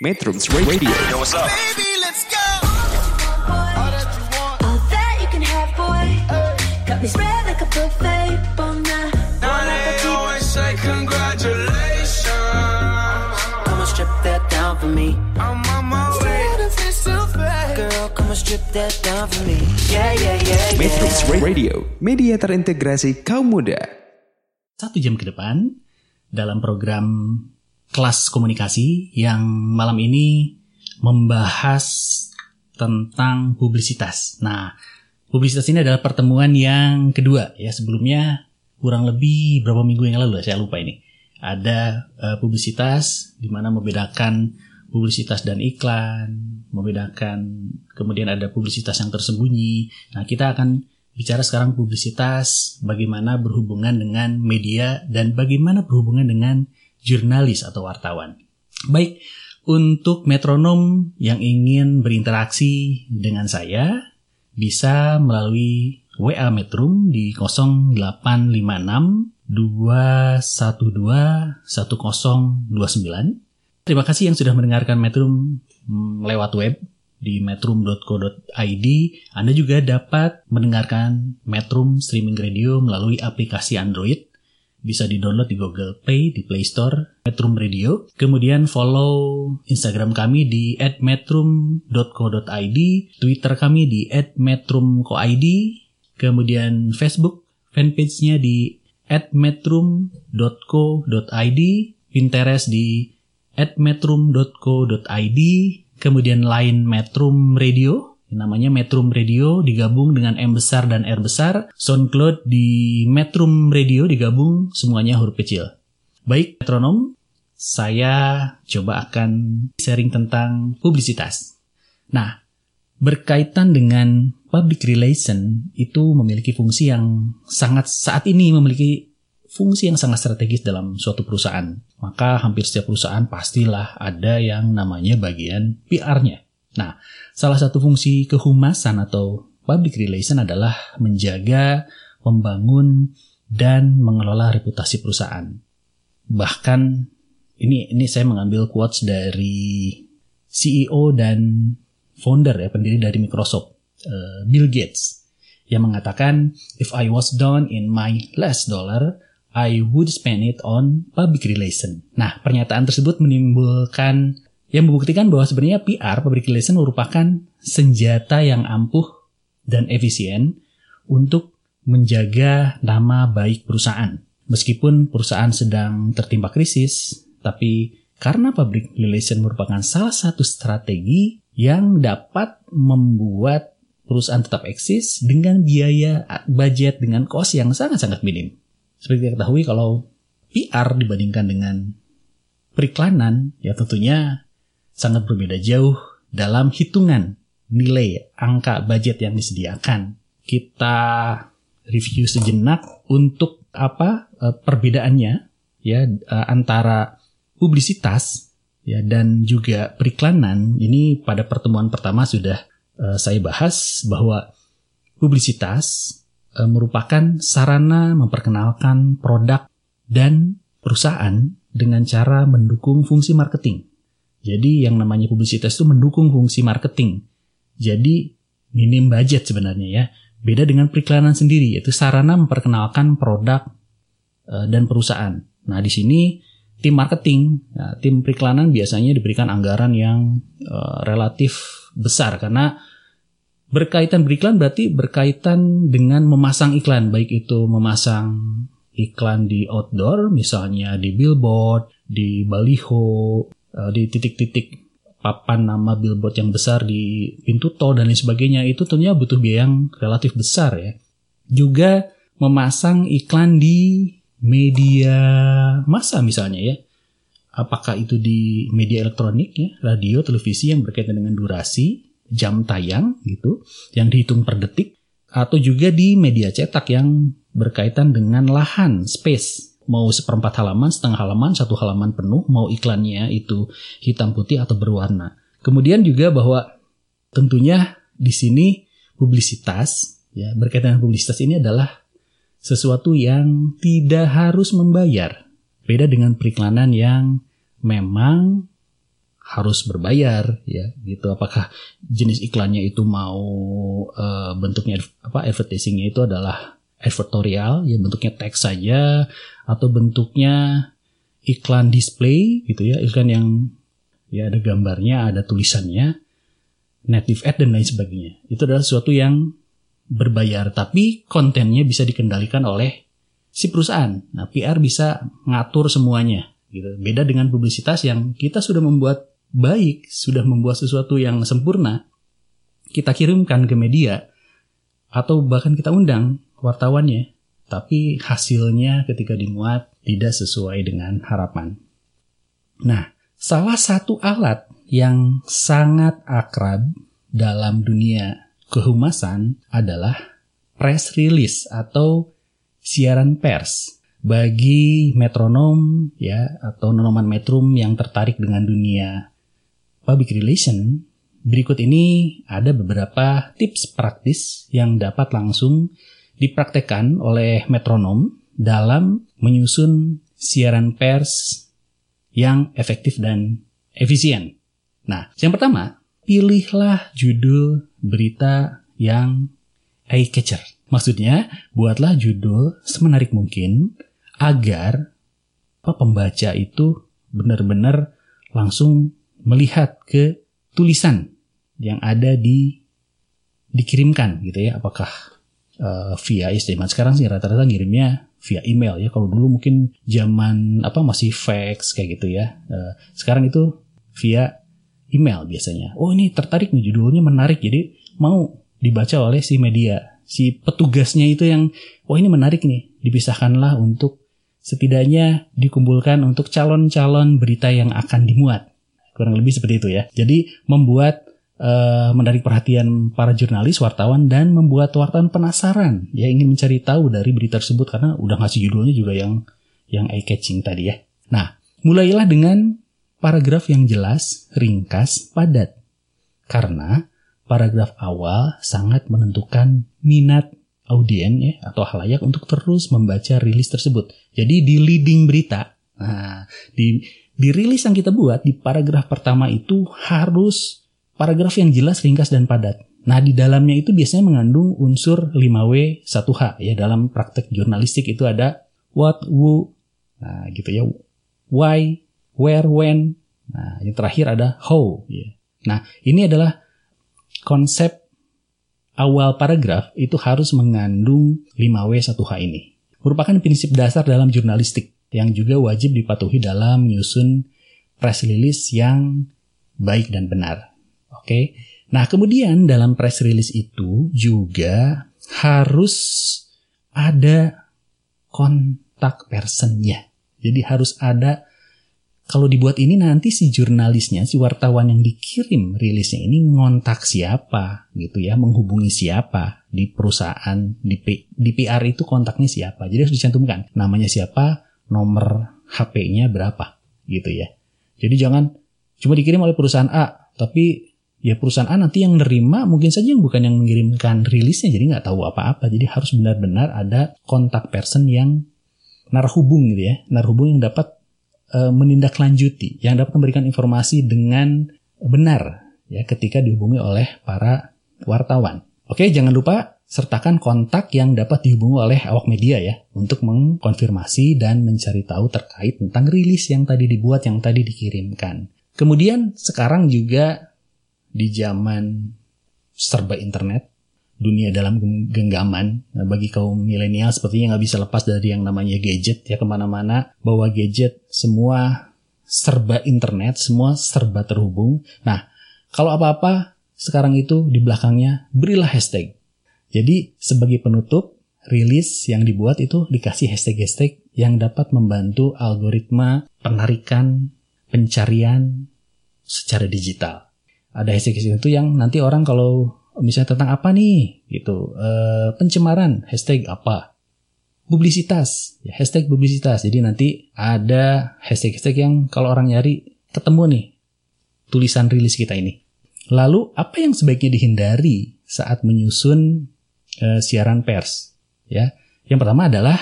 Metrums Radio. Yo, what's up? Baby, let's go. All that you can have, boy. Got me spread like a buffet. Bon night, Now they always say congratulations. Come and strip that down for me. I'm on my way. Girl, come and strip that down for me. Yeah, yeah, yeah, yeah. Metrums Radio, media terintegrasi kaum muda. satu jam ke depan dalam program kelas komunikasi yang malam ini membahas tentang publisitas. Nah, publisitas ini adalah pertemuan yang kedua ya sebelumnya kurang lebih berapa minggu yang lalu ya, saya lupa ini. Ada eh, publisitas di mana membedakan publisitas dan iklan, membedakan kemudian ada publisitas yang tersembunyi. Nah, kita akan bicara sekarang publisitas, bagaimana berhubungan dengan media dan bagaimana berhubungan dengan jurnalis atau wartawan. Baik, untuk metronom yang ingin berinteraksi dengan saya bisa melalui WA Metrum di 0856 212 1029. Terima kasih yang sudah mendengarkan Metrum mm, lewat web di metrum.co.id. Anda juga dapat mendengarkan Metrum streaming radio melalui aplikasi Android. Bisa di-download di Google Play, di Play Store, Metrum Radio. Kemudian follow Instagram kami di @metrum.co.id, Twitter kami di @metrum.co.id, kemudian Facebook fanpage-nya di @metrum.co.id, Pinterest di @metrum.co.id, kemudian line Metrum Radio, namanya Metrum Radio digabung dengan M besar dan R besar, SoundCloud di Metrum Radio digabung semuanya huruf kecil. Baik, metronom, saya coba akan sharing tentang publisitas. Nah, berkaitan dengan public relation itu memiliki fungsi yang sangat saat ini memiliki fungsi yang sangat strategis dalam suatu perusahaan. Maka hampir setiap perusahaan pastilah ada yang namanya bagian PR-nya. Nah, salah satu fungsi kehumasan atau public relation adalah menjaga, membangun, dan mengelola reputasi perusahaan. Bahkan ini ini saya mengambil quotes dari CEO dan founder ya pendiri dari Microsoft, eh, Bill Gates, yang mengatakan, "If I was down in my last dollar, I would spend it on public relation." Nah, pernyataan tersebut menimbulkan yang membuktikan bahwa sebenarnya PR public relation merupakan senjata yang ampuh dan efisien untuk menjaga nama baik perusahaan. Meskipun perusahaan sedang tertimpa krisis, tapi karena public relation merupakan salah satu strategi yang dapat membuat perusahaan tetap eksis dengan biaya budget dengan cost yang sangat-sangat minim. Seperti kita ketahui kalau PR dibandingkan dengan periklanan ya tentunya sangat berbeda jauh dalam hitungan nilai angka budget yang disediakan. Kita review sejenak untuk apa eh, perbedaannya ya eh, antara publisitas ya dan juga periklanan. Ini pada pertemuan pertama sudah eh, saya bahas bahwa publisitas merupakan sarana memperkenalkan produk dan perusahaan dengan cara mendukung fungsi marketing. Jadi yang namanya publisitas itu mendukung fungsi marketing. Jadi minim budget sebenarnya ya. Beda dengan periklanan sendiri yaitu sarana memperkenalkan produk eh, dan perusahaan. Nah, di sini tim marketing, ya, tim periklanan biasanya diberikan anggaran yang eh, relatif besar karena berkaitan beriklan berarti berkaitan dengan memasang iklan baik itu memasang iklan di outdoor misalnya di billboard, di baliho, eh, di titik-titik papan nama billboard yang besar di pintu tol dan lain sebagainya itu tentunya butuh biaya yang relatif besar ya. Juga memasang iklan di media massa misalnya ya. Apakah itu di media elektronik ya, radio, televisi yang berkaitan dengan durasi, jam tayang gitu, yang dihitung per detik atau juga di media cetak yang berkaitan dengan lahan, space mau seperempat halaman, setengah halaman, satu halaman penuh, mau iklannya itu hitam putih atau berwarna. Kemudian juga bahwa tentunya di sini publisitas ya berkaitan dengan publisitas ini adalah sesuatu yang tidak harus membayar. Beda dengan periklanan yang memang harus berbayar ya gitu apakah jenis iklannya itu mau eh, bentuknya apa advertisingnya itu adalah advertorial ya bentuknya teks saja atau bentuknya iklan display gitu ya iklan yang ya ada gambarnya ada tulisannya native ad dan lain sebagainya. Itu adalah sesuatu yang berbayar tapi kontennya bisa dikendalikan oleh si perusahaan. Nah PR bisa ngatur semuanya gitu. Beda dengan publisitas yang kita sudah membuat baik sudah membuat sesuatu yang sempurna kita kirimkan ke media atau bahkan kita undang wartawannya tapi hasilnya ketika dimuat tidak sesuai dengan harapan. Nah, salah satu alat yang sangat akrab dalam dunia kehumasan adalah press release atau siaran pers. Bagi metronom ya atau nonoman metrum yang tertarik dengan dunia public relation, berikut ini ada beberapa tips praktis yang dapat langsung dipraktekkan oleh metronom dalam menyusun siaran pers yang efektif dan efisien. Nah, yang pertama, pilihlah judul berita yang eye catcher. Maksudnya, buatlah judul semenarik mungkin agar pembaca itu benar-benar langsung melihat ke tulisan yang ada di dikirimkan gitu ya apakah uh, via zaman sekarang sih rata-rata ngirimnya via email ya. Kalau dulu mungkin zaman apa masih fax kayak gitu ya. Uh, sekarang itu via email biasanya. Oh ini tertarik nih judulnya menarik. Jadi mau dibaca oleh si media si petugasnya itu yang oh ini menarik nih dipisahkanlah untuk setidaknya dikumpulkan untuk calon-calon berita yang akan dimuat. Kurang lebih seperti itu ya. Jadi membuat uh, menarik perhatian para jurnalis, wartawan dan membuat wartawan penasaran ya ingin mencari tahu dari berita tersebut karena udah ngasih judulnya juga yang yang eye catching tadi ya. Nah, mulailah dengan paragraf yang jelas, ringkas, padat. Karena paragraf awal sangat menentukan minat audien ya atau halayak untuk terus membaca rilis tersebut. Jadi di leading berita, nah di di rilis yang kita buat di paragraf pertama itu harus paragraf yang jelas, ringkas, dan padat. Nah, di dalamnya itu biasanya mengandung unsur 5W 1H ya dalam praktek jurnalistik itu ada what, who, nah gitu ya, why, where, when. Nah, yang terakhir ada how ya. Nah, ini adalah konsep awal paragraf itu harus mengandung 5W 1H ini. Merupakan prinsip dasar dalam jurnalistik yang juga wajib dipatuhi dalam menyusun press release yang baik dan benar. Oke. Nah, kemudian dalam press release itu juga harus ada kontak personnya. Jadi harus ada kalau dibuat ini nanti si jurnalisnya, si wartawan yang dikirim rilisnya ini ngontak siapa gitu ya, menghubungi siapa di perusahaan, di, P, di PR itu kontaknya siapa. Jadi harus dicantumkan namanya siapa, nomor HP-nya berapa gitu ya. Jadi jangan cuma dikirim oleh perusahaan A, tapi ya perusahaan A nanti yang nerima mungkin saja yang bukan yang mengirimkan rilisnya jadi nggak tahu apa-apa. Jadi harus benar-benar ada kontak person yang narhubung gitu ya. Narhubung yang dapat e, menindaklanjuti yang dapat memberikan informasi dengan benar ya ketika dihubungi oleh para wartawan. Oke jangan lupa sertakan kontak yang dapat dihubungi oleh awak media ya untuk mengkonfirmasi dan mencari tahu terkait tentang rilis yang tadi dibuat yang tadi dikirimkan. Kemudian sekarang juga di zaman serba internet, dunia dalam genggaman. Nah, bagi kaum milenial sepertinya nggak bisa lepas dari yang namanya gadget ya ke mana-mana. Bawa gadget, semua serba internet, semua serba terhubung. Nah, kalau apa-apa sekarang itu di belakangnya berilah hashtag. Jadi sebagai penutup, rilis yang dibuat itu dikasih hashtag-hashtag yang dapat membantu algoritma penarikan pencarian secara digital ada hashtag-hashtag itu yang nanti orang kalau misalnya tentang apa nih gitu. E, pencemaran hashtag apa? Publisitas. Ya hashtag publisitas. Jadi nanti ada hashtag-hashtag yang kalau orang nyari ketemu nih tulisan rilis kita ini. Lalu apa yang sebaiknya dihindari saat menyusun e, siaran pers? Ya yang pertama adalah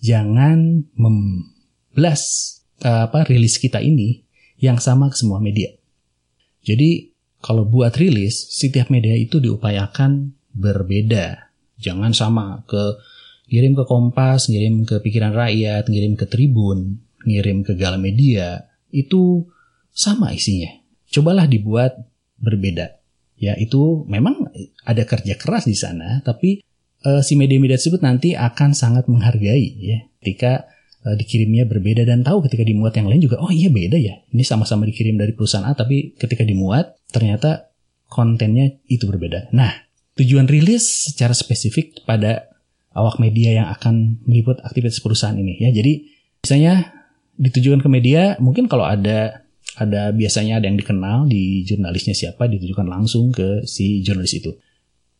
jangan memblas e, apa rilis kita ini yang sama ke semua media. Jadi kalau buat rilis, setiap media itu diupayakan berbeda. Jangan sama ke ngirim ke Kompas, ngirim ke Pikiran Rakyat, ngirim ke Tribun, ngirim ke Galamedia, itu sama isinya. Cobalah dibuat berbeda. Ya, itu memang ada kerja keras di sana, tapi eh, si media-media tersebut nanti akan sangat menghargai ya ketika eh, dikirimnya berbeda dan tahu ketika dimuat yang lain juga oh iya beda ya. Ini sama-sama dikirim dari perusahaan A tapi ketika dimuat ternyata kontennya itu berbeda. Nah, tujuan rilis secara spesifik pada awak media yang akan meliput aktivitas perusahaan ini ya. Jadi misalnya ditujukan ke media, mungkin kalau ada ada biasanya ada yang dikenal di jurnalisnya siapa ditujukan langsung ke si jurnalis itu.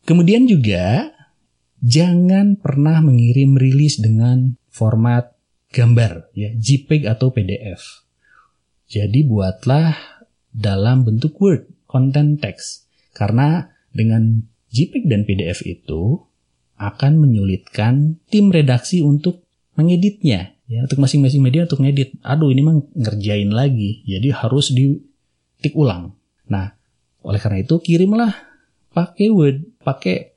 Kemudian juga jangan pernah mengirim rilis dengan format gambar ya, JPEG atau PDF. Jadi buatlah dalam bentuk Word, content text. Karena dengan JPEG dan PDF itu akan menyulitkan tim redaksi untuk mengeditnya ya untuk masing-masing media untuk ngedit aduh ini mah ngerjain lagi jadi harus ditik ulang nah oleh karena itu kirimlah pakai word pakai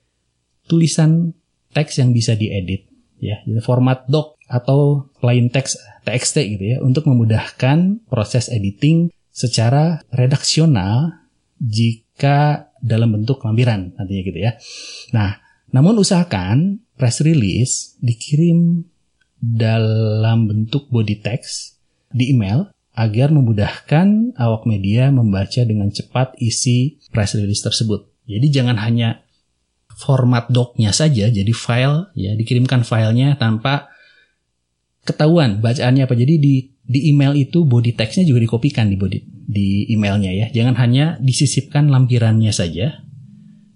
tulisan teks yang bisa diedit ya format doc atau plain text txt gitu ya untuk memudahkan proses editing secara redaksional jika dalam bentuk lampiran nantinya gitu ya nah namun usahakan press release dikirim dalam bentuk body text di email agar memudahkan awak media membaca dengan cepat isi press release tersebut. Jadi jangan hanya format docnya saja, jadi file ya dikirimkan filenya tanpa ketahuan bacaannya apa. Jadi di di email itu body textnya juga dikopikan di body di emailnya ya. Jangan hanya disisipkan lampirannya saja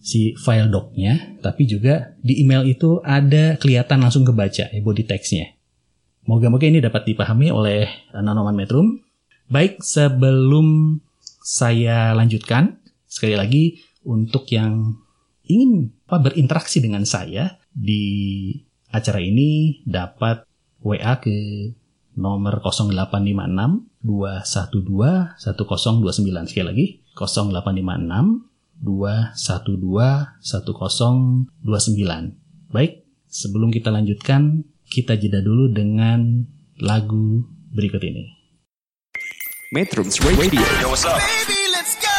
si file docnya, tapi juga di email itu ada kelihatan langsung kebaca ya body textnya. Moga-moga ini dapat dipahami oleh Nanoman Metrum. Baik, sebelum saya lanjutkan, sekali lagi untuk yang ingin apa, berinteraksi dengan saya di acara ini dapat WA ke nomor 0856 212 1029 sekali lagi 0856 212 1029. Baik, sebelum kita lanjutkan, kita jeda dulu dengan lagu berikut ini. Metrums Radio. Yo, what's up? Baby, let's go.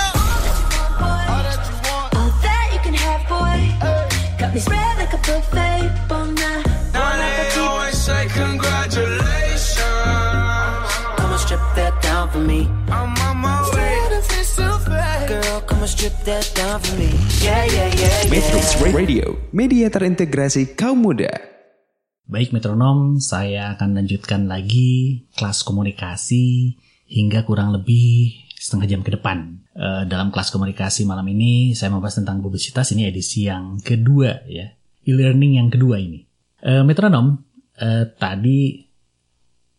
All that you can have, boy. Got me spread like a buffet. Yeah, yeah, yeah, yeah. Metrums Radio. Media terintegrasi kaum muda. Baik metronom, saya akan lanjutkan lagi kelas komunikasi hingga kurang lebih setengah jam ke depan. Eh, dalam kelas komunikasi malam ini saya membahas tentang publisitas ini edisi yang kedua ya, e-learning yang kedua ini. Eh, metronom, eh, tadi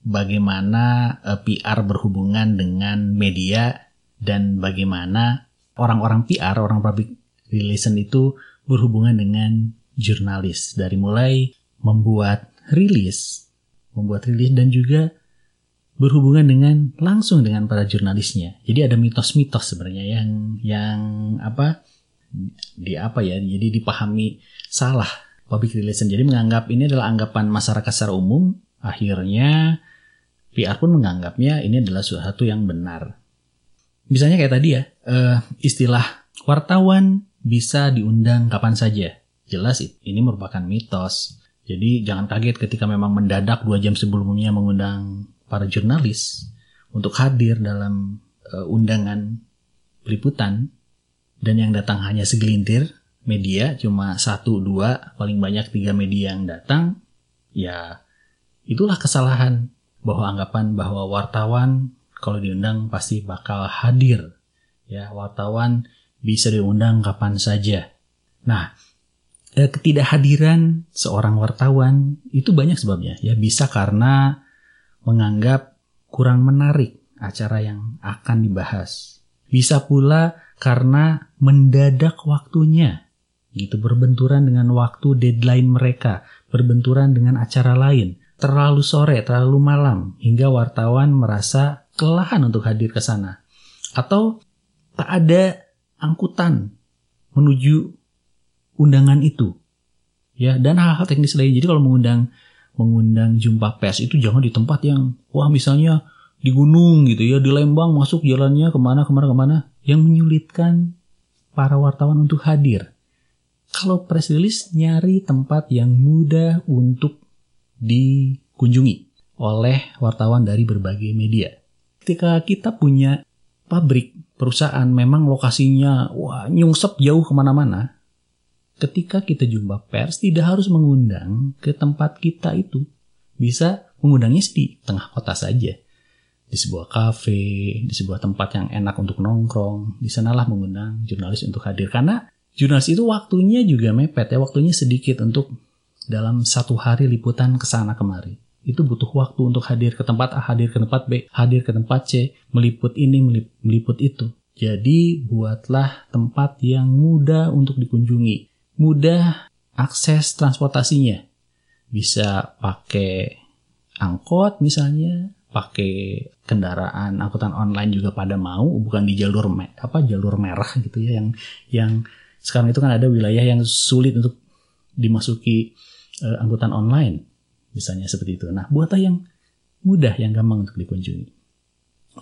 bagaimana PR berhubungan dengan media dan bagaimana orang-orang PR, orang public relation itu berhubungan dengan jurnalis dari mulai membuat rilis, membuat rilis dan juga berhubungan dengan langsung dengan para jurnalisnya. Jadi ada mitos-mitos sebenarnya yang yang apa di apa ya? Jadi dipahami salah public relation. Jadi menganggap ini adalah anggapan masyarakat secara umum. Akhirnya PR pun menganggapnya ini adalah sesuatu yang benar. Misalnya kayak tadi ya, eh, istilah wartawan bisa diundang kapan saja. Jelas ini merupakan mitos. Jadi jangan kaget ketika memang mendadak dua jam sebelumnya mengundang para jurnalis untuk hadir dalam eh, undangan peliputan dan yang datang hanya segelintir media cuma satu dua paling banyak tiga media yang datang ya itulah kesalahan bahwa anggapan bahwa wartawan kalau diundang pasti bakal hadir. Ya wartawan bisa diundang kapan saja. Nah eh, ketidakhadiran seorang wartawan itu banyak sebabnya. Ya bisa karena menganggap kurang menarik acara yang akan dibahas. Bisa pula karena mendadak waktunya. Gitu berbenturan dengan waktu deadline mereka berbenturan dengan acara lain. Terlalu sore terlalu malam hingga wartawan merasa kelelahan untuk hadir ke sana atau tak ada angkutan menuju undangan itu. Ya, dan hal-hal teknis lain. Jadi kalau mengundang mengundang jumpa pers itu jangan di tempat yang wah misalnya di gunung gitu ya, di Lembang masuk jalannya ke mana ke mana ke mana yang menyulitkan para wartawan untuk hadir. Kalau press release nyari tempat yang mudah untuk dikunjungi oleh wartawan dari berbagai media. Ketika kita punya pabrik, perusahaan memang lokasinya wah nyungsep jauh ke mana-mana, ketika kita jumpa pers tidak harus mengundang ke tempat kita itu. Bisa mengundangnya di tengah kota saja. Di sebuah kafe, di sebuah tempat yang enak untuk nongkrong. Di sanalah mengundang jurnalis untuk hadir. Karena jurnalis itu waktunya juga mepet ya. Waktunya sedikit untuk dalam satu hari liputan ke sana kemari. Itu butuh waktu untuk hadir ke tempat A, hadir ke tempat B, hadir ke tempat C, meliput ini, meliput itu. Jadi buatlah tempat yang mudah untuk dikunjungi mudah akses transportasinya. Bisa pakai angkot misalnya, pakai kendaraan angkutan online juga pada mau, bukan di jalur me apa jalur merah gitu ya yang yang sekarang itu kan ada wilayah yang sulit untuk dimasuki uh, angkutan online misalnya seperti itu. Nah, buatlah yang mudah yang gampang untuk dikunjungi.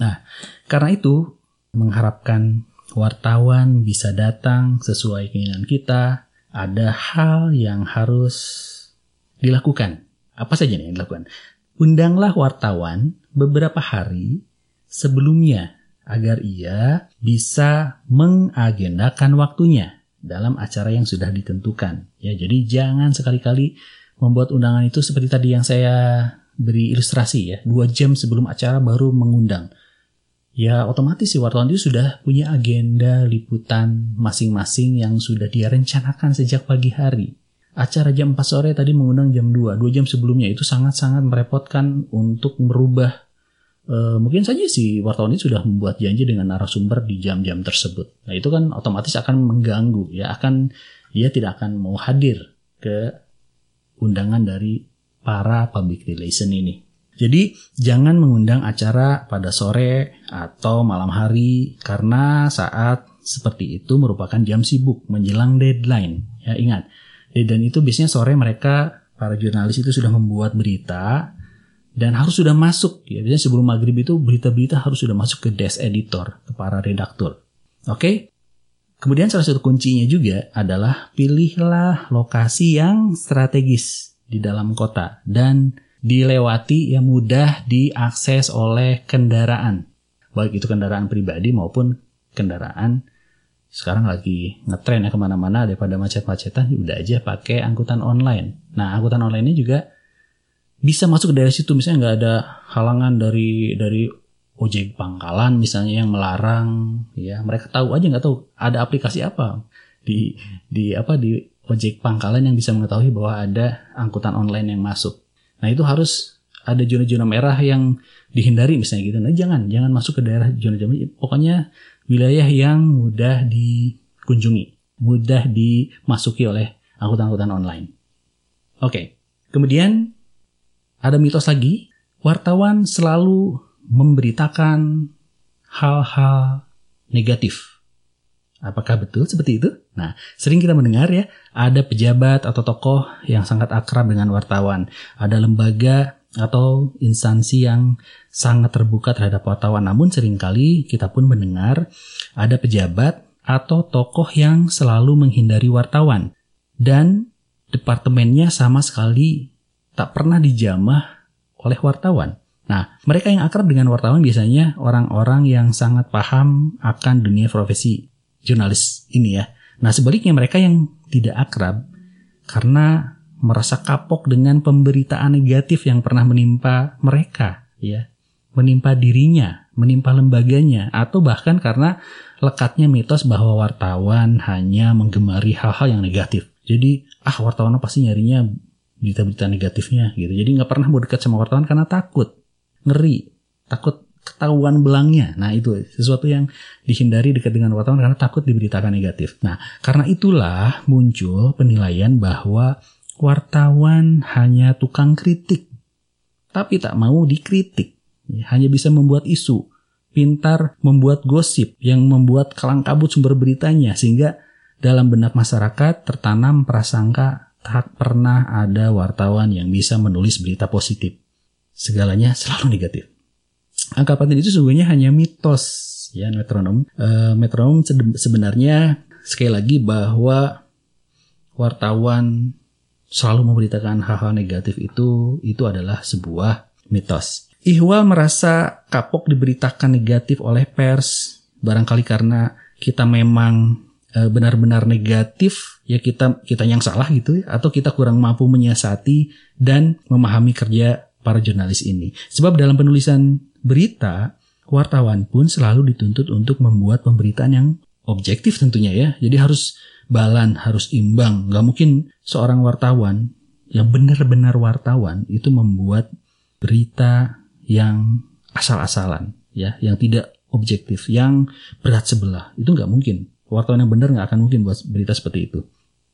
Nah, karena itu mengharapkan wartawan bisa datang sesuai keinginan kita, ada hal yang harus dilakukan. Apa saja yang dilakukan? Undanglah wartawan beberapa hari sebelumnya agar ia bisa mengagendakan waktunya dalam acara yang sudah ditentukan. Ya, jadi jangan sekali-kali membuat undangan itu seperti tadi yang saya beri ilustrasi ya, dua jam sebelum acara baru mengundang ya otomatis si wartawan itu sudah punya agenda liputan masing-masing yang sudah dia rencanakan sejak pagi hari. Acara jam 4 sore tadi mengundang jam 2, 2 jam sebelumnya itu sangat-sangat merepotkan untuk merubah e, mungkin saja si wartawan itu sudah membuat janji dengan narasumber di jam-jam tersebut. Nah, itu kan otomatis akan mengganggu ya, akan dia tidak akan mau hadir ke undangan dari para public relation ini. Jadi jangan mengundang acara pada sore atau malam hari karena saat seperti itu merupakan jam sibuk menjelang deadline. Ya ingat, deadline itu biasanya sore mereka para jurnalis itu sudah membuat berita dan harus sudah masuk ya biasanya sebelum maghrib itu berita-berita harus sudah masuk ke desk editor ke para redaktur. Oke? Kemudian salah satu kuncinya juga adalah pilihlah lokasi yang strategis di dalam kota dan dilewati yang mudah diakses oleh kendaraan. Baik itu kendaraan pribadi maupun kendaraan sekarang lagi ngetren ya ke mana-mana daripada macet-macetan ya udah aja pakai angkutan online. Nah angkutan online ini juga bisa masuk daerah situ misalnya nggak ada halangan dari dari ojek pangkalan misalnya yang melarang ya mereka tahu aja nggak tahu ada aplikasi apa di di apa di ojek pangkalan yang bisa mengetahui bahwa ada angkutan online yang masuk Nah itu harus ada zona-zona merah yang dihindari misalnya gitu. Nah jangan jangan masuk ke daerah zona-zona pokoknya wilayah yang mudah dikunjungi, mudah dimasuki oleh angkutan-angkutan online. Oke, kemudian ada mitos lagi, wartawan selalu memberitakan hal-hal negatif Apakah betul seperti itu? Nah, sering kita mendengar ya, ada pejabat atau tokoh yang sangat akrab dengan wartawan. Ada lembaga atau instansi yang sangat terbuka terhadap wartawan. Namun sering kali kita pun mendengar ada pejabat atau tokoh yang selalu menghindari wartawan. Dan departemennya sama sekali tak pernah dijamah oleh wartawan. Nah, mereka yang akrab dengan wartawan biasanya orang-orang yang sangat paham akan dunia profesi jurnalis ini ya. Nah sebaliknya mereka yang tidak akrab karena merasa kapok dengan pemberitaan negatif yang pernah menimpa mereka ya menimpa dirinya, menimpa lembaganya, atau bahkan karena lekatnya mitos bahwa wartawan hanya menggemari hal-hal yang negatif. Jadi, ah wartawan pasti nyarinya berita-berita negatifnya gitu. Jadi nggak pernah mau dekat sama wartawan karena takut, ngeri, takut ketahuan belangnya. Nah itu sesuatu yang dihindari dekat dengan wartawan karena takut diberitakan negatif. Nah karena itulah muncul penilaian bahwa wartawan hanya tukang kritik, tapi tak mau dikritik, ya, hanya bisa membuat isu, pintar membuat gosip yang membuat kalang kabut sumber beritanya sehingga dalam benak masyarakat tertanam prasangka tak pernah ada wartawan yang bisa menulis berita positif. Segalanya selalu negatif. Angka paten itu sesungguhnya hanya mitos ya metronom. E, metronom sebenarnya sekali lagi bahwa wartawan selalu memberitakan hal-hal negatif itu itu adalah sebuah mitos. Ihwal merasa kapok diberitakan negatif oleh pers barangkali karena kita memang eh, benar-benar negatif ya kita kita yang salah gitu ya atau kita kurang mampu menyiasati dan memahami kerja para jurnalis ini. Sebab dalam penulisan berita wartawan pun selalu dituntut untuk membuat pemberitaan yang objektif tentunya ya. Jadi harus balan, harus imbang. Gak mungkin seorang wartawan yang benar-benar wartawan itu membuat berita yang asal-asalan ya, yang tidak objektif, yang berat sebelah. Itu nggak mungkin. Wartawan yang benar nggak akan mungkin buat berita seperti itu.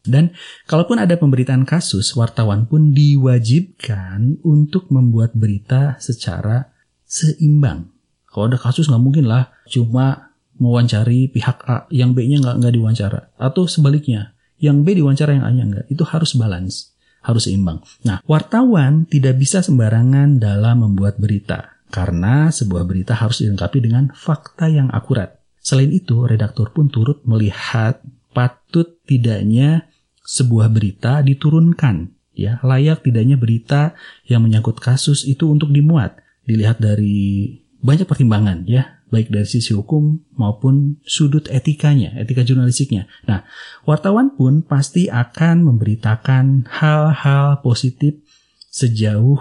Dan kalaupun ada pemberitaan kasus, wartawan pun diwajibkan untuk membuat berita secara seimbang. Kalau ada kasus nggak mungkin lah cuma mewawancari pihak A, yang B-nya nggak nggak diwawancara, atau sebaliknya, yang B diwawancara yang A-nya nggak. Itu harus balance, harus seimbang. Nah, wartawan tidak bisa sembarangan dalam membuat berita karena sebuah berita harus dilengkapi dengan fakta yang akurat. Selain itu, redaktur pun turut melihat patut tidaknya sebuah berita diturunkan ya. Layak tidaknya berita yang menyangkut kasus itu untuk dimuat. Dilihat dari banyak pertimbangan ya. Baik dari sisi hukum maupun sudut etikanya etika jurnalistiknya. Nah wartawan pun pasti akan memberitakan hal-hal positif sejauh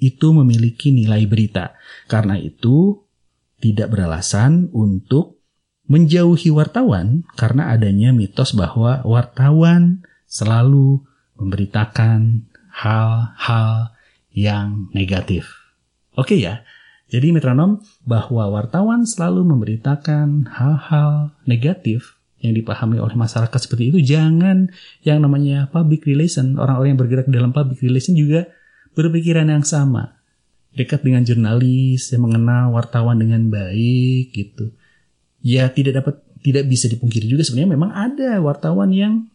itu memiliki nilai berita. Karena itu tidak beralasan untuk menjauhi wartawan karena adanya mitos bahwa wartawan selalu memberitakan hal-hal yang negatif. Oke ya, jadi metronom bahwa wartawan selalu memberitakan hal-hal negatif yang dipahami oleh masyarakat seperti itu jangan yang namanya public relation orang-orang yang bergerak dalam public relation juga berpikiran yang sama dekat dengan jurnalis yang mengenal wartawan dengan baik gitu ya tidak dapat tidak bisa dipungkiri juga sebenarnya memang ada wartawan yang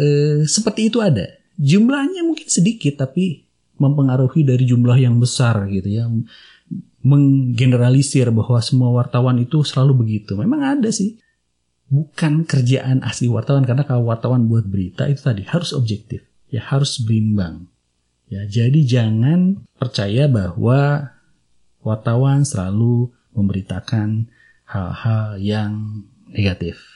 eh, seperti itu ada. Jumlahnya mungkin sedikit tapi mempengaruhi dari jumlah yang besar gitu ya. Menggeneralisir bahwa semua wartawan itu selalu begitu. Memang ada sih. Bukan kerjaan asli wartawan karena kalau wartawan buat berita itu tadi harus objektif ya harus berimbang. Ya jadi jangan percaya bahwa wartawan selalu memberitakan hal-hal yang negatif